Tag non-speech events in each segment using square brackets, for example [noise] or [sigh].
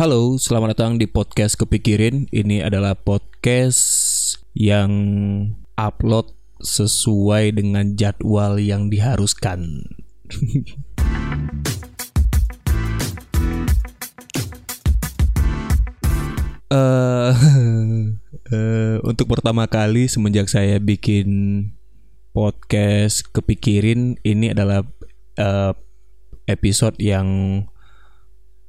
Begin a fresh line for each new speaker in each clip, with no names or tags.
Halo, selamat datang di podcast Kepikirin. Ini adalah podcast yang upload sesuai dengan jadwal yang diharuskan. [laughs] Eh, eh, untuk pertama kali semenjak saya bikin podcast Kepikirin, ini adalah eh, episode yang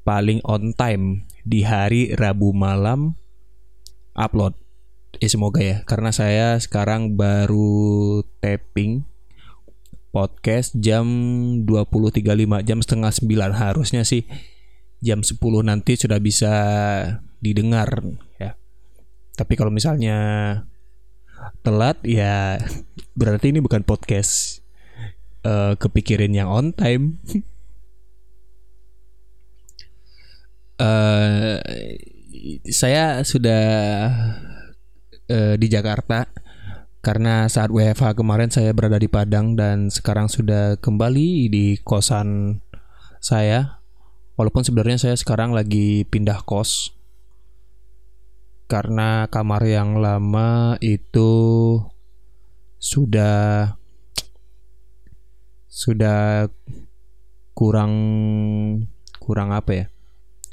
paling on time di hari Rabu malam upload. Eh semoga ya, karena saya sekarang baru tapping podcast jam 20.35 jam setengah 9 harusnya sih jam 10 nanti sudah bisa didengar ya. Tapi kalau misalnya telat ya berarti ini bukan podcast uh, kepikirin yang on time. [laughs] uh, saya sudah uh, di Jakarta karena saat WFH kemarin saya berada di Padang dan sekarang sudah kembali di kosan saya. Walaupun sebenarnya saya sekarang lagi pindah kos karena kamar yang lama itu sudah sudah kurang kurang apa ya?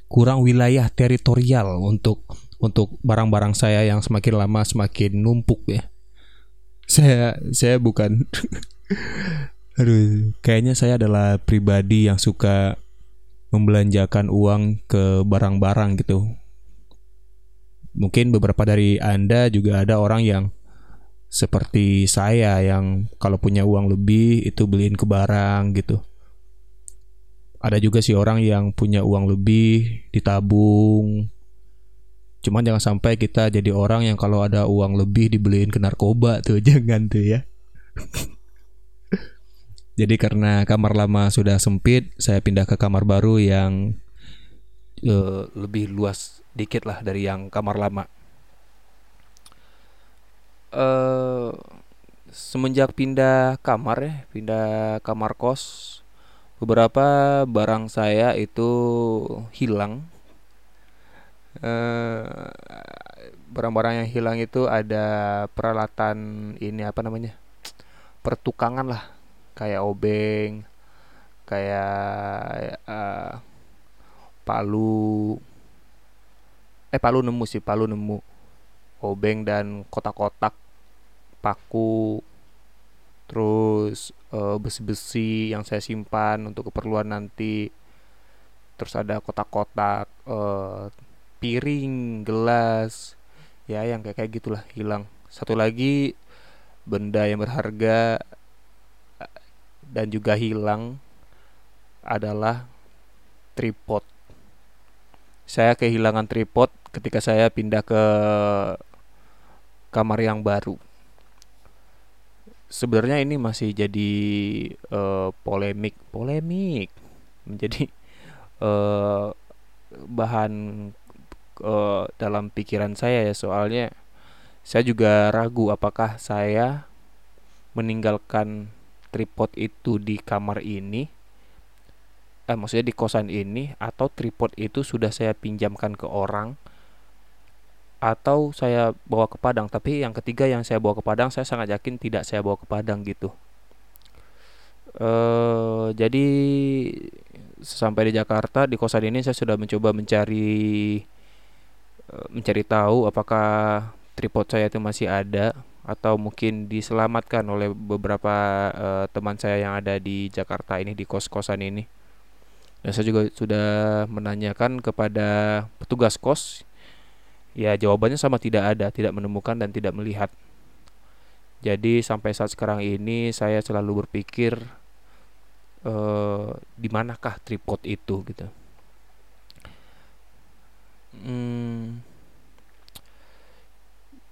Kurang wilayah teritorial untuk untuk barang-barang saya yang semakin lama semakin numpuk ya. Saya saya bukan. [laughs] Aduh kayaknya saya adalah pribadi yang suka membelanjakan uang ke barang-barang gitu. Mungkin beberapa dari anda juga ada orang yang seperti saya yang kalau punya uang lebih itu beliin ke barang gitu ada juga sih orang yang punya uang lebih ditabung Cuman jangan sampai kita jadi orang yang kalau ada uang lebih dibeliin ke narkoba tuh, [laughs] jangan tuh ya. jadi karena kamar lama sudah sempit, saya pindah ke kamar baru yang uh, lebih luas dikit lah dari yang kamar lama. Uh, semenjak pindah kamar ya, pindah kamar kos, beberapa barang saya itu hilang. Eh, barang-barang yang hilang itu ada peralatan ini apa namanya? Pertukangan lah. Kayak obeng kayak uh, palu. Eh palu nemu sih palu nemu. Obeng dan kotak-kotak paku terus uh, besi-besi yang saya simpan untuk keperluan nanti terus ada kotak-kotak uh, piring, gelas, ya yang kayak kayak gitulah hilang. Satu lagi benda yang berharga dan juga hilang adalah tripod. Saya kehilangan tripod ketika saya pindah ke kamar yang baru. Sebenarnya ini masih jadi uh, polemik, polemik. Menjadi uh, [laughs] bahan uh, dalam pikiran saya ya. Soalnya saya juga ragu apakah saya meninggalkan tripod itu di kamar ini eh maksudnya di kosan ini atau tripod itu sudah saya pinjamkan ke orang atau saya bawa ke Padang tapi yang ketiga yang saya bawa ke Padang saya sangat yakin tidak saya bawa ke Padang gitu uh, jadi sampai di Jakarta di kosan ini saya sudah mencoba mencari Eh, mencari tahu apakah tripod saya itu masih ada atau mungkin diselamatkan oleh beberapa uh, teman saya yang ada di Jakarta ini di kos-kosan ini. Dan saya juga sudah menanyakan kepada petugas kos. Ya jawabannya sama tidak ada, tidak menemukan dan tidak melihat. Jadi sampai saat sekarang ini saya selalu berpikir uh, di manakah tripod itu gitu. Hmm,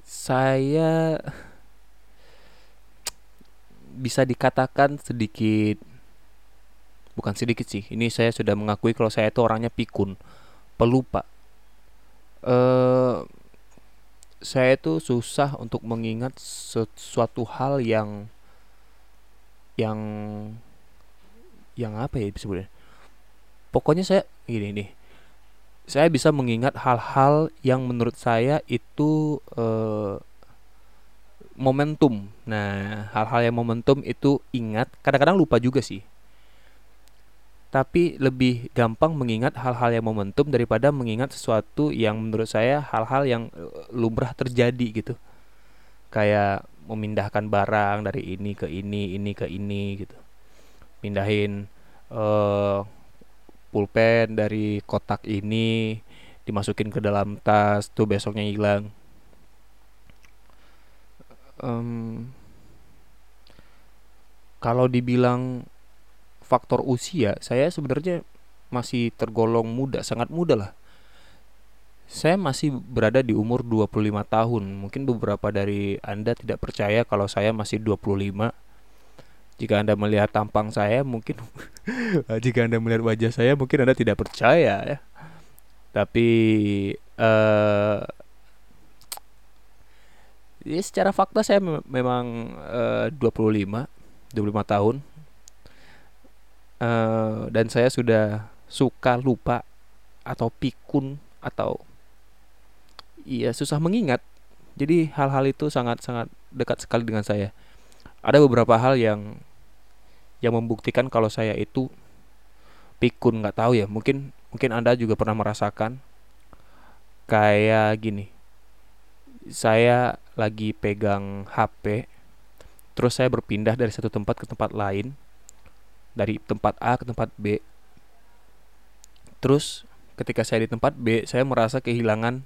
saya bisa dikatakan sedikit bukan sedikit sih. Ini saya sudah mengakui kalau saya itu orangnya pikun, pelupa. Uh, saya itu susah untuk mengingat sesuatu hal yang yang yang apa ya sebenarnya pokoknya saya gini nih saya bisa mengingat hal-hal yang menurut saya itu uh, momentum. Nah, hal-hal yang momentum itu ingat, kadang-kadang lupa juga sih. Tapi lebih gampang mengingat hal-hal yang momentum daripada mengingat sesuatu yang menurut saya hal-hal yang eh, lumrah terjadi gitu. Kayak memindahkan barang dari ini ke ini, ini ke ini gitu. Pindahin uh, pulpen dari kotak ini dimasukin ke dalam tas tuh besoknya hilang um, kalau dibilang faktor usia saya sebenarnya masih tergolong muda sangat muda lah saya masih berada di umur 25 tahun mungkin beberapa dari anda tidak percaya kalau saya masih 25 jika Anda melihat tampang saya mungkin [laughs] jika Anda melihat wajah saya mungkin Anda tidak percaya ya. Tapi uh, ya secara fakta saya memang uh, 25 25 tahun. Uh, dan saya sudah suka lupa atau pikun atau iya susah mengingat. Jadi hal-hal itu sangat-sangat dekat sekali dengan saya. Ada beberapa hal yang yang membuktikan kalau saya itu pikun nggak tahu ya. Mungkin mungkin anda juga pernah merasakan. Kayak gini. Saya lagi pegang HP terus saya berpindah dari satu tempat ke tempat lain dari tempat A ke tempat B terus ketika saya di tempat B saya merasa kehilangan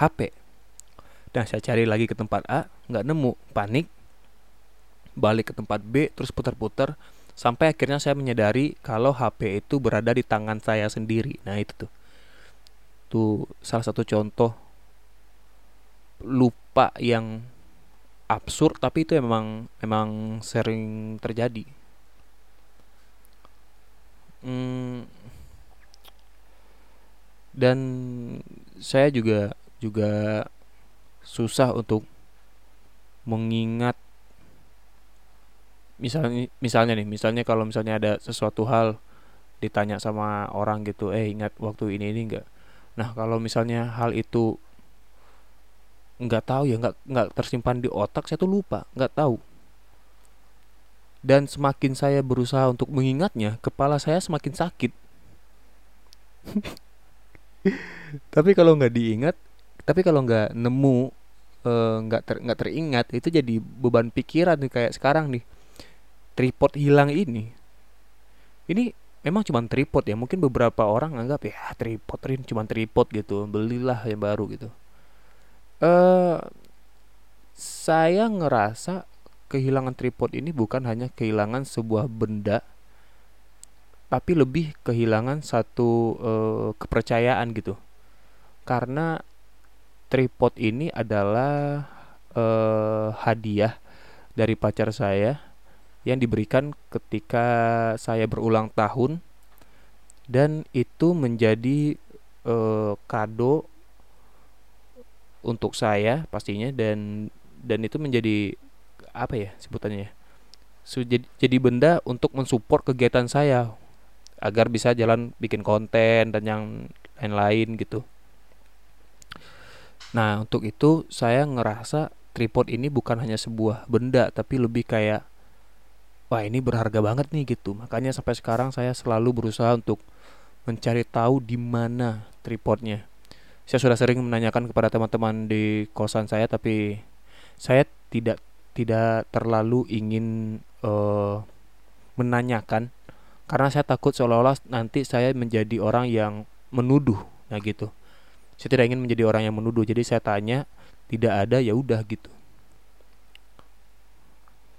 HP dan saya cari lagi ke tempat A nggak nemu panik balik ke tempat B terus putar-putar sampai akhirnya saya menyadari kalau HP itu berada di tangan saya sendiri. Nah, itu tuh. Tuh salah satu contoh lupa yang absurd tapi itu memang memang sering terjadi. Hmm, dan saya juga juga susah untuk mengingat misalnya misalnya nih misalnya kalau misalnya ada sesuatu hal ditanya sama orang gitu eh ingat waktu ini ini enggak nah kalau misalnya hal itu nggak tahu ya nggak nggak tersimpan di otak saya tuh lupa nggak tahu dan semakin saya berusaha untuk mengingatnya kepala saya semakin sakit. [laughs] Tapi kalau nggak diingat tapi kalau nggak nemu eh, nggak ter, nggak teringat itu jadi beban pikiran nih kayak sekarang nih. Tripod hilang ini. Ini memang cuma tripod ya mungkin beberapa orang anggap ya tripod ini cuma tripod gitu belilah yang baru gitu. Eh uh, saya ngerasa kehilangan tripod ini bukan hanya kehilangan sebuah benda tapi lebih kehilangan satu uh, kepercayaan gitu. Karena tripod ini adalah uh, hadiah dari pacar saya yang diberikan ketika saya berulang tahun dan itu menjadi uh, kado untuk saya pastinya dan dan itu menjadi apa ya sebutannya so, jadi, jadi benda untuk mensupport kegiatan saya agar bisa jalan bikin konten dan yang lain-lain gitu. Nah, untuk itu saya ngerasa tripod ini bukan hanya sebuah benda tapi lebih kayak wah ini berharga banget nih gitu. Makanya sampai sekarang saya selalu berusaha untuk mencari tahu di mana tripodnya. Saya sudah sering menanyakan kepada teman-teman di kosan saya tapi saya tidak tidak terlalu ingin uh, menanyakan. Karena saya takut seolah-olah nanti saya menjadi orang yang menuduh. Nah gitu. Saya tidak ingin menjadi orang yang menuduh. Jadi saya tanya tidak ada ya udah gitu.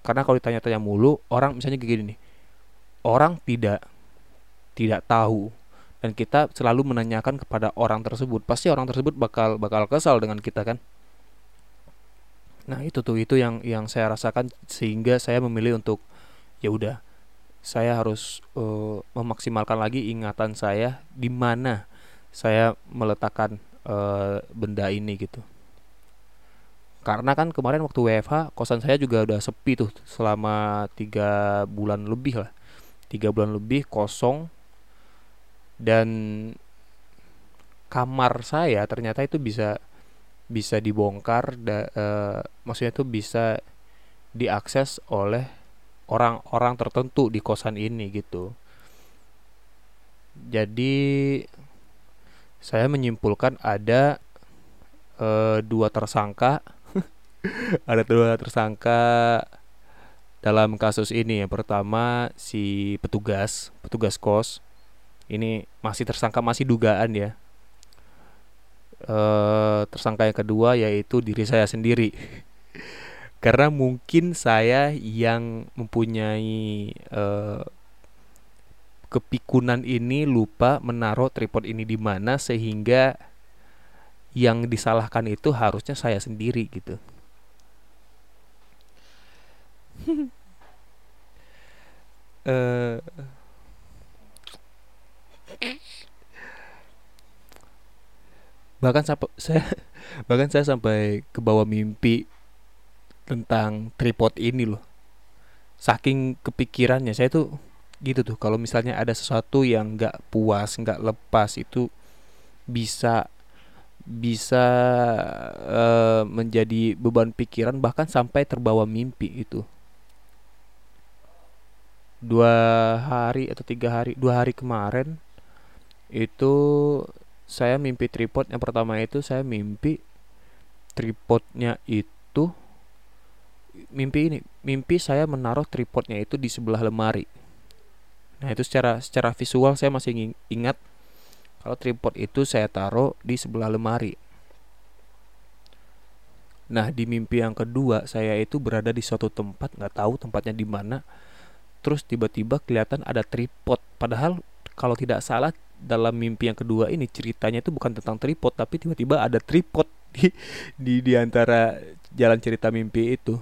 Karena kalau ditanya-tanya mulu orang misalnya kayak gini nih orang tidak tidak tahu. Dan kita selalu menanyakan kepada orang tersebut. Pasti orang tersebut bakal bakal kesal dengan kita kan nah itu tuh itu yang yang saya rasakan sehingga saya memilih untuk ya udah saya harus uh, memaksimalkan lagi ingatan saya di mana saya meletakkan uh, benda ini gitu. Karena kan kemarin waktu WFH kosan saya juga udah sepi tuh selama tiga bulan lebih lah. Tiga bulan lebih kosong dan kamar saya ternyata itu bisa bisa dibongkar da, uh, maksudnya itu bisa diakses oleh orang-orang tertentu di kosan ini gitu. Jadi saya menyimpulkan ada uh, dua tersangka [laughs] ada dua tersangka dalam kasus ini. Yang pertama si petugas petugas kos. Ini masih tersangka masih dugaan ya e, tersangka yang kedua yaitu diri saya sendiri. Karena mungkin saya yang mempunyai e, kepikunan ini lupa menaruh tripod ini di mana sehingga yang disalahkan itu harusnya saya sendiri gitu. Uh, [laughs] bahkan [laughs] saya bahkan saya sampai ke bawah mimpi tentang tripod ini loh. Saking kepikirannya saya tuh gitu tuh. Kalau misalnya ada sesuatu yang nggak puas nggak lepas itu bisa bisa uh, menjadi beban pikiran bahkan sampai terbawa mimpi itu dua hari atau tiga hari dua hari kemarin itu saya mimpi tripod yang pertama itu saya mimpi tripodnya itu mimpi ini mimpi saya menaruh tripodnya itu di sebelah lemari. Nah itu secara secara visual saya masih ingat kalau tripod itu saya taruh di sebelah lemari. Nah di mimpi yang kedua saya itu berada di suatu tempat nggak tahu tempatnya di mana terus tiba-tiba kelihatan ada tripod. Padahal kalau tidak salah dalam mimpi yang kedua ini ceritanya itu bukan tentang tripod tapi tiba-tiba ada tripod di di di antara jalan cerita mimpi itu.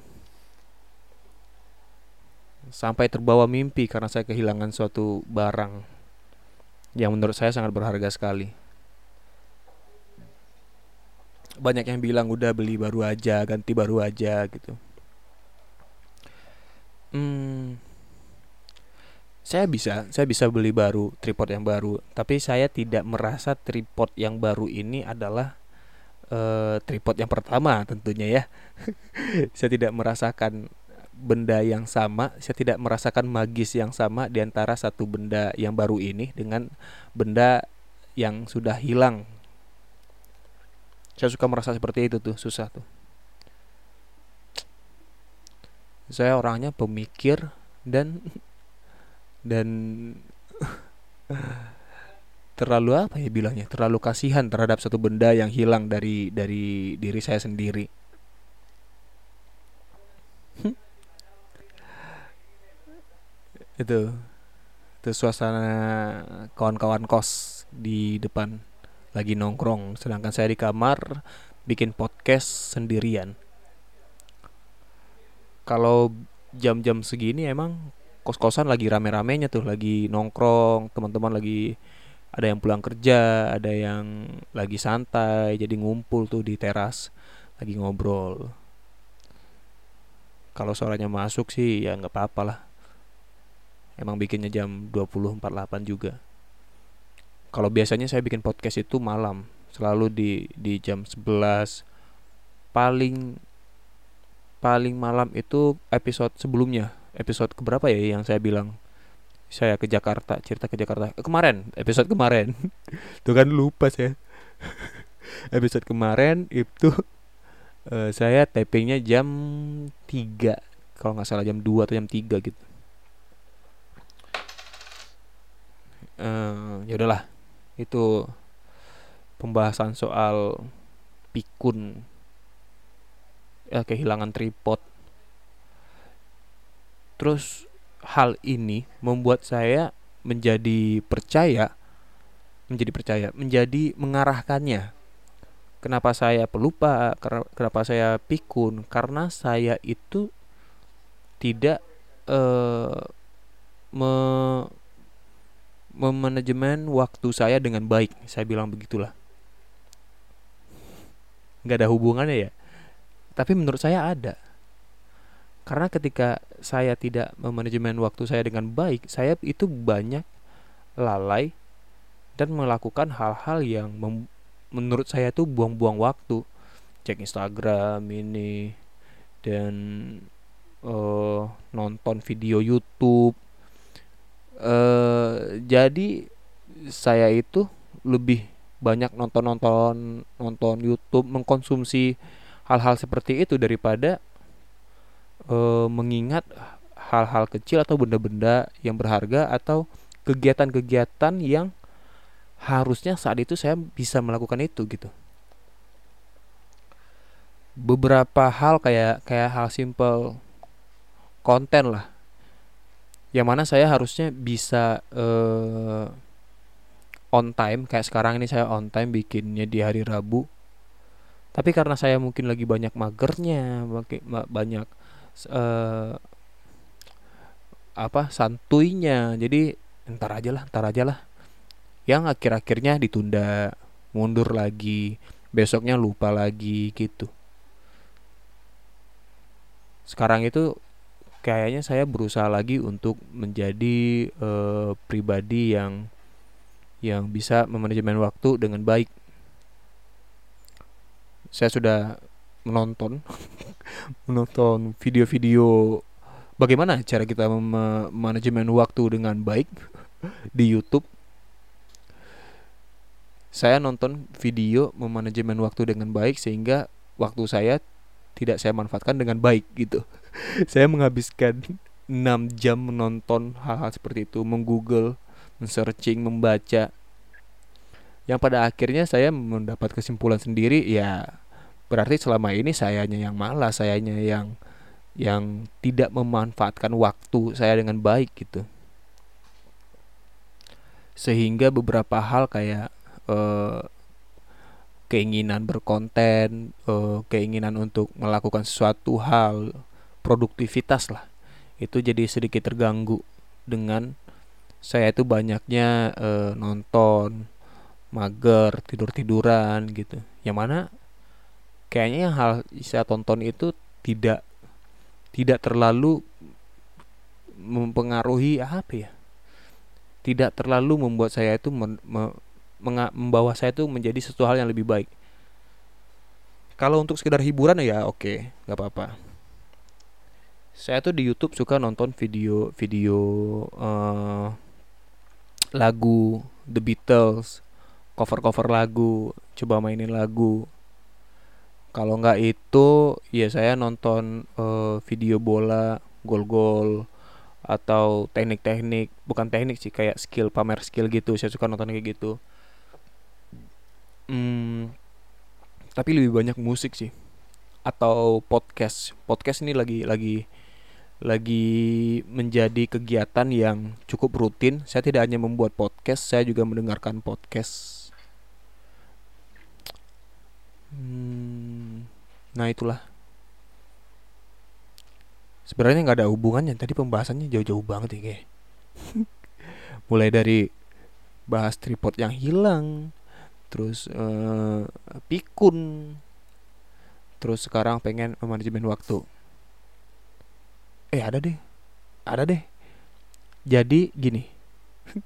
Sampai terbawa mimpi karena saya kehilangan suatu barang yang menurut saya sangat berharga sekali. Banyak yang bilang udah beli baru aja ganti baru aja gitu. Hmm saya bisa saya bisa beli baru tripod yang baru tapi saya tidak merasa tripod yang baru ini adalah uh, tripod yang pertama tentunya ya. [laughs] Saya tidak merasakan benda yang sama saya tidak merasakan magis yang sama di antara satu benda yang baru ini dengan benda yang sudah hilang. Saya suka merasa seperti itu tuh susah tuh. Saya orangnya pemikir dan dan [laughs] terlalu apa ya bilangnya? Terlalu kasihan terhadap satu benda yang hilang dari dari diri saya sendiri. Itu itu suasana kawan-kawan kos di depan lagi nongkrong. Sedangkan saya di kamar bikin podcast sendirian. Kalau jam-jam segini emang kos-kosan lagi rame-ramenya tuh lagi nongkrong teman-teman lagi ada yang pulang kerja ada yang lagi santai jadi ngumpul tuh di teras lagi ngobrol. Kalau suaranya masuk sih ya nggak apa-apa lah. Emang bikinnya jam 20.48 juga. Kalau biasanya saya bikin podcast itu malam selalu di di jam 11 paling paling malam itu episode sebelumnya episode keberapa ya yang saya bilang saya ke Jakarta cerita ke Jakarta? Kemarin episode kemarin. [laughs] Tuh kan lupa saya. [laughs] Episode kemarin itu uh, saya tapingnya jam 3 kalau nggak salah jam 2 atau jam 3 gitu. Uh, ya udahlah. Itu pembahasan soal pikun. Ya kehilangan tripod Terus hal ini membuat saya menjadi percaya menjadi percaya, menjadi mengarahkannya. Kenapa saya pelupa? Kenapa saya pikun? Karena saya itu tidak me memanajemen waktu saya dengan baik. Saya bilang begitulah. Nggak ada hubungannya ya. Tapi menurut saya ada karena ketika saya tidak memanajemen waktu saya dengan baik, saya itu banyak lalai dan melakukan hal-hal yang menurut saya tuh buang-buang waktu. Cek Instagram ini dan uh, nonton video YouTube. Uh, jadi saya itu lebih banyak nonton-nonton nonton YouTube mengkonsumsi hal-hal seperti itu daripada uh, mengingat hal-hal kecil atau benda-benda yang berharga atau kegiatan-kegiatan yang harusnya saat itu saya bisa melakukan itu gitu. Beberapa hal kayak kayak hal simple konten lah. Yang mana saya harusnya bisa uh, on time kayak sekarang ini saya on time bikinnya di hari Rabu. Tapi karena saya mungkin lagi banyak magernya banyak uh, apa santuinya. Jadi entar aja lah entar aja lah. Yang akhir-akhirnya ditunda mundur lagi besoknya lupa lagi gitu. Sekarang itu kayaknya saya berusaha lagi untuk menjadi uh, pribadi yang yang bisa memanajemen waktu dengan baik. Saya sudah menonton [laughs] menonton video-video bagaimana cara kita manajemen waktu dengan baik [laughs] di YouTube saya nonton video memanajemen waktu dengan baik sehingga waktu saya tidak saya manfaatkan dengan baik gitu. [laughs] saya menghabiskan 6 jam menonton hal-hal seperti itu, menggoogle, men-searching, membaca. Yang pada akhirnya saya mendapat kesimpulan sendiri ya berarti selama ini sayanya yang malas, sayanya yang yang tidak memanfaatkan waktu saya dengan baik gitu. Sehingga beberapa hal kayak uh, keinginan berkonten, uh, keinginan untuk melakukan sesuatu hal, produktivitas lah, itu jadi sedikit terganggu dengan saya itu banyaknya uh, nonton, mager, tidur tiduran gitu. Yang mana kayaknya yang hal saya tonton itu tidak tidak terlalu mempengaruhi apa ya? Tidak terlalu membuat saya itu me, me, membawa saya tuh menjadi sesuatu hal yang lebih baik. Kalau untuk sekedar hiburan ya oke okay, nggak apa-apa. Saya tuh di YouTube suka nonton video-video uh, lagu The Beatles cover-cover lagu coba mainin lagu kalau nggak itu ya saya nonton uh, video bola gol-gol atau teknik-teknik. Bukan teknik sih kayak skill pamer skill gitu. Saya suka nonton kayak gitu. Hmm, tapi lebih banyak musik sih. Atau podcast. Podcast ini lagi lagi lagi menjadi kegiatan yang cukup rutin. Saya tidak hanya membuat podcast saya juga mendengarkan podcast. Hmm, nah itulah. Sebenarnya nggak ada hubungannya. Tadi pembahasannya jauh-jauh banget ya kayak [laughs] mulai dari bahas tripod yang hilang terus uh, pikun terus sekarang pengen manajemen waktu. Eh ada deh. Ada deh. Jadi gini. [laughs]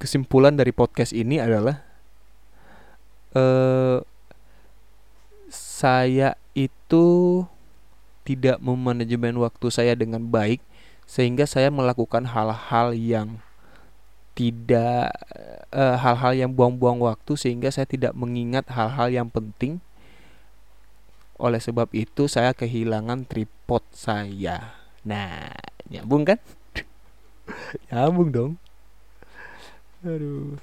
Kesimpulan dari podcast ini adalah uh, saya itu tidak memanajemen waktu saya dengan baik sehingga saya melakukan hal-hal yang tidak eh, hal-hal yang buang-buang waktu sehingga saya tidak mengingat hal-hal yang penting. Oleh sebab itu saya kehilangan tripod saya. Nah, nyambung kan? [laughs] nyambung dong. Aduh.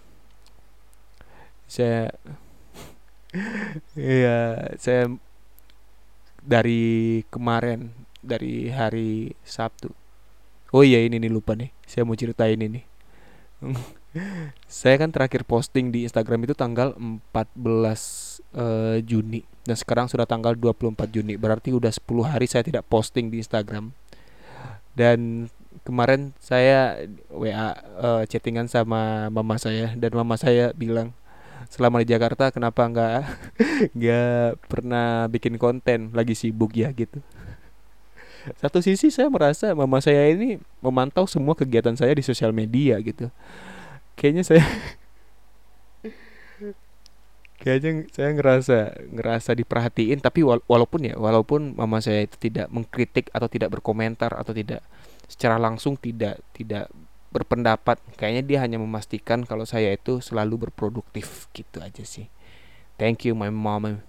Saya Iya, saya dari kemarin dari hari Sabtu. Oh iya ini nih lupa nih. Saya mau ceritain ini. [laughs] Saya kan terakhir posting di Instagram itu tanggal 14 uh, eh, Juni. Dan sekarang sudah tanggal 24 Juni. Berarti udah 10 hari saya tidak posting di Instagram. Dan kemarin saya WA uh, eh, chattingan sama mama saya. Dan mama saya bilang selama di Jakarta kenapa nggak [laughs] nggak pernah bikin konten? Lagi sibuk ya gitu. Satu sisi saya merasa mama saya ini memantau semua kegiatan saya di sosial media gitu. Kayaknya saya [laughs] kayaknya saya ngerasa ngerasa diperhatiin tapi walaupun ya walaupun mama saya itu tidak mengkritik atau tidak berkomentar atau tidak secara langsung tidak tidak berpendapat kayaknya dia hanya memastikan kalau saya itu selalu berproduktif gitu aja sih. Thank you my mom.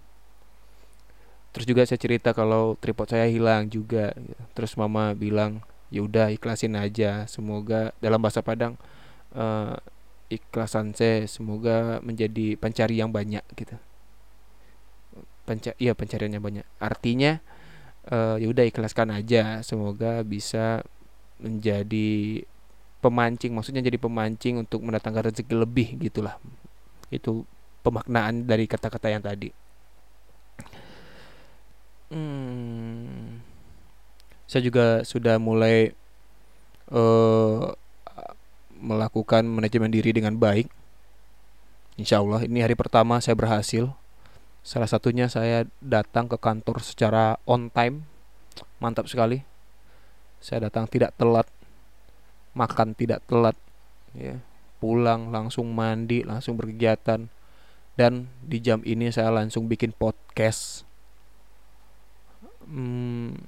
Terus juga saya cerita kalau tripod saya hilang juga. Terus mama bilang ya udah ikhlasin aja semoga dalam bahasa Padang uh, ikhlasan saya semoga menjadi pencari yang banyak gitu. Penca iya pencariannya banyak. Artinya uh, ya udah ikhlaskan aja semoga bisa menjadi pemancing maksudnya jadi pemancing untuk mendatangkan rezeki lebih gitulah itu pemaknaan dari kata-kata yang tadi hmm, saya juga sudah mulai uh, melakukan manajemen diri dengan baik. Insya Allah ini hari pertama saya berhasil. Salah satunya saya datang ke kantor secara on time, mantap sekali. Saya datang tidak telat, makan tidak telat, ya. pulang langsung mandi, langsung berkegiatan, dan di jam ini saya langsung bikin podcast. Hmm,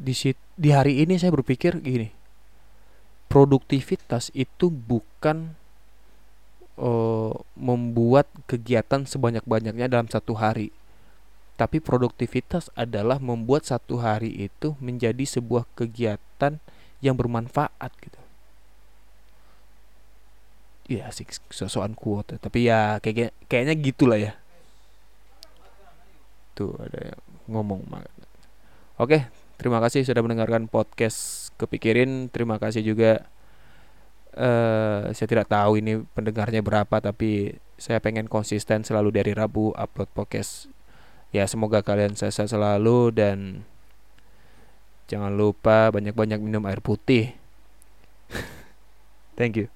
di di hari ini saya berpikir gini produktivitas itu bukan uh, membuat kegiatan sebanyak-banyaknya dalam satu hari tapi produktivitas adalah membuat satu hari itu menjadi sebuah kegiatan yang bermanfaat gitu ya sih sosokan kuat tapi ya kayak kayaknya gitulah ya tuh ada yang ngomong oke Terima kasih sudah mendengarkan podcast Kepikirin. Terima kasih juga uh, saya tidak tahu ini pendengarnya berapa tapi saya pengen konsisten selalu dari Rabu upload podcast. Ya, semoga kalian sehat selalu dan jangan lupa banyak-banyak minum air putih. [laughs] Thank you.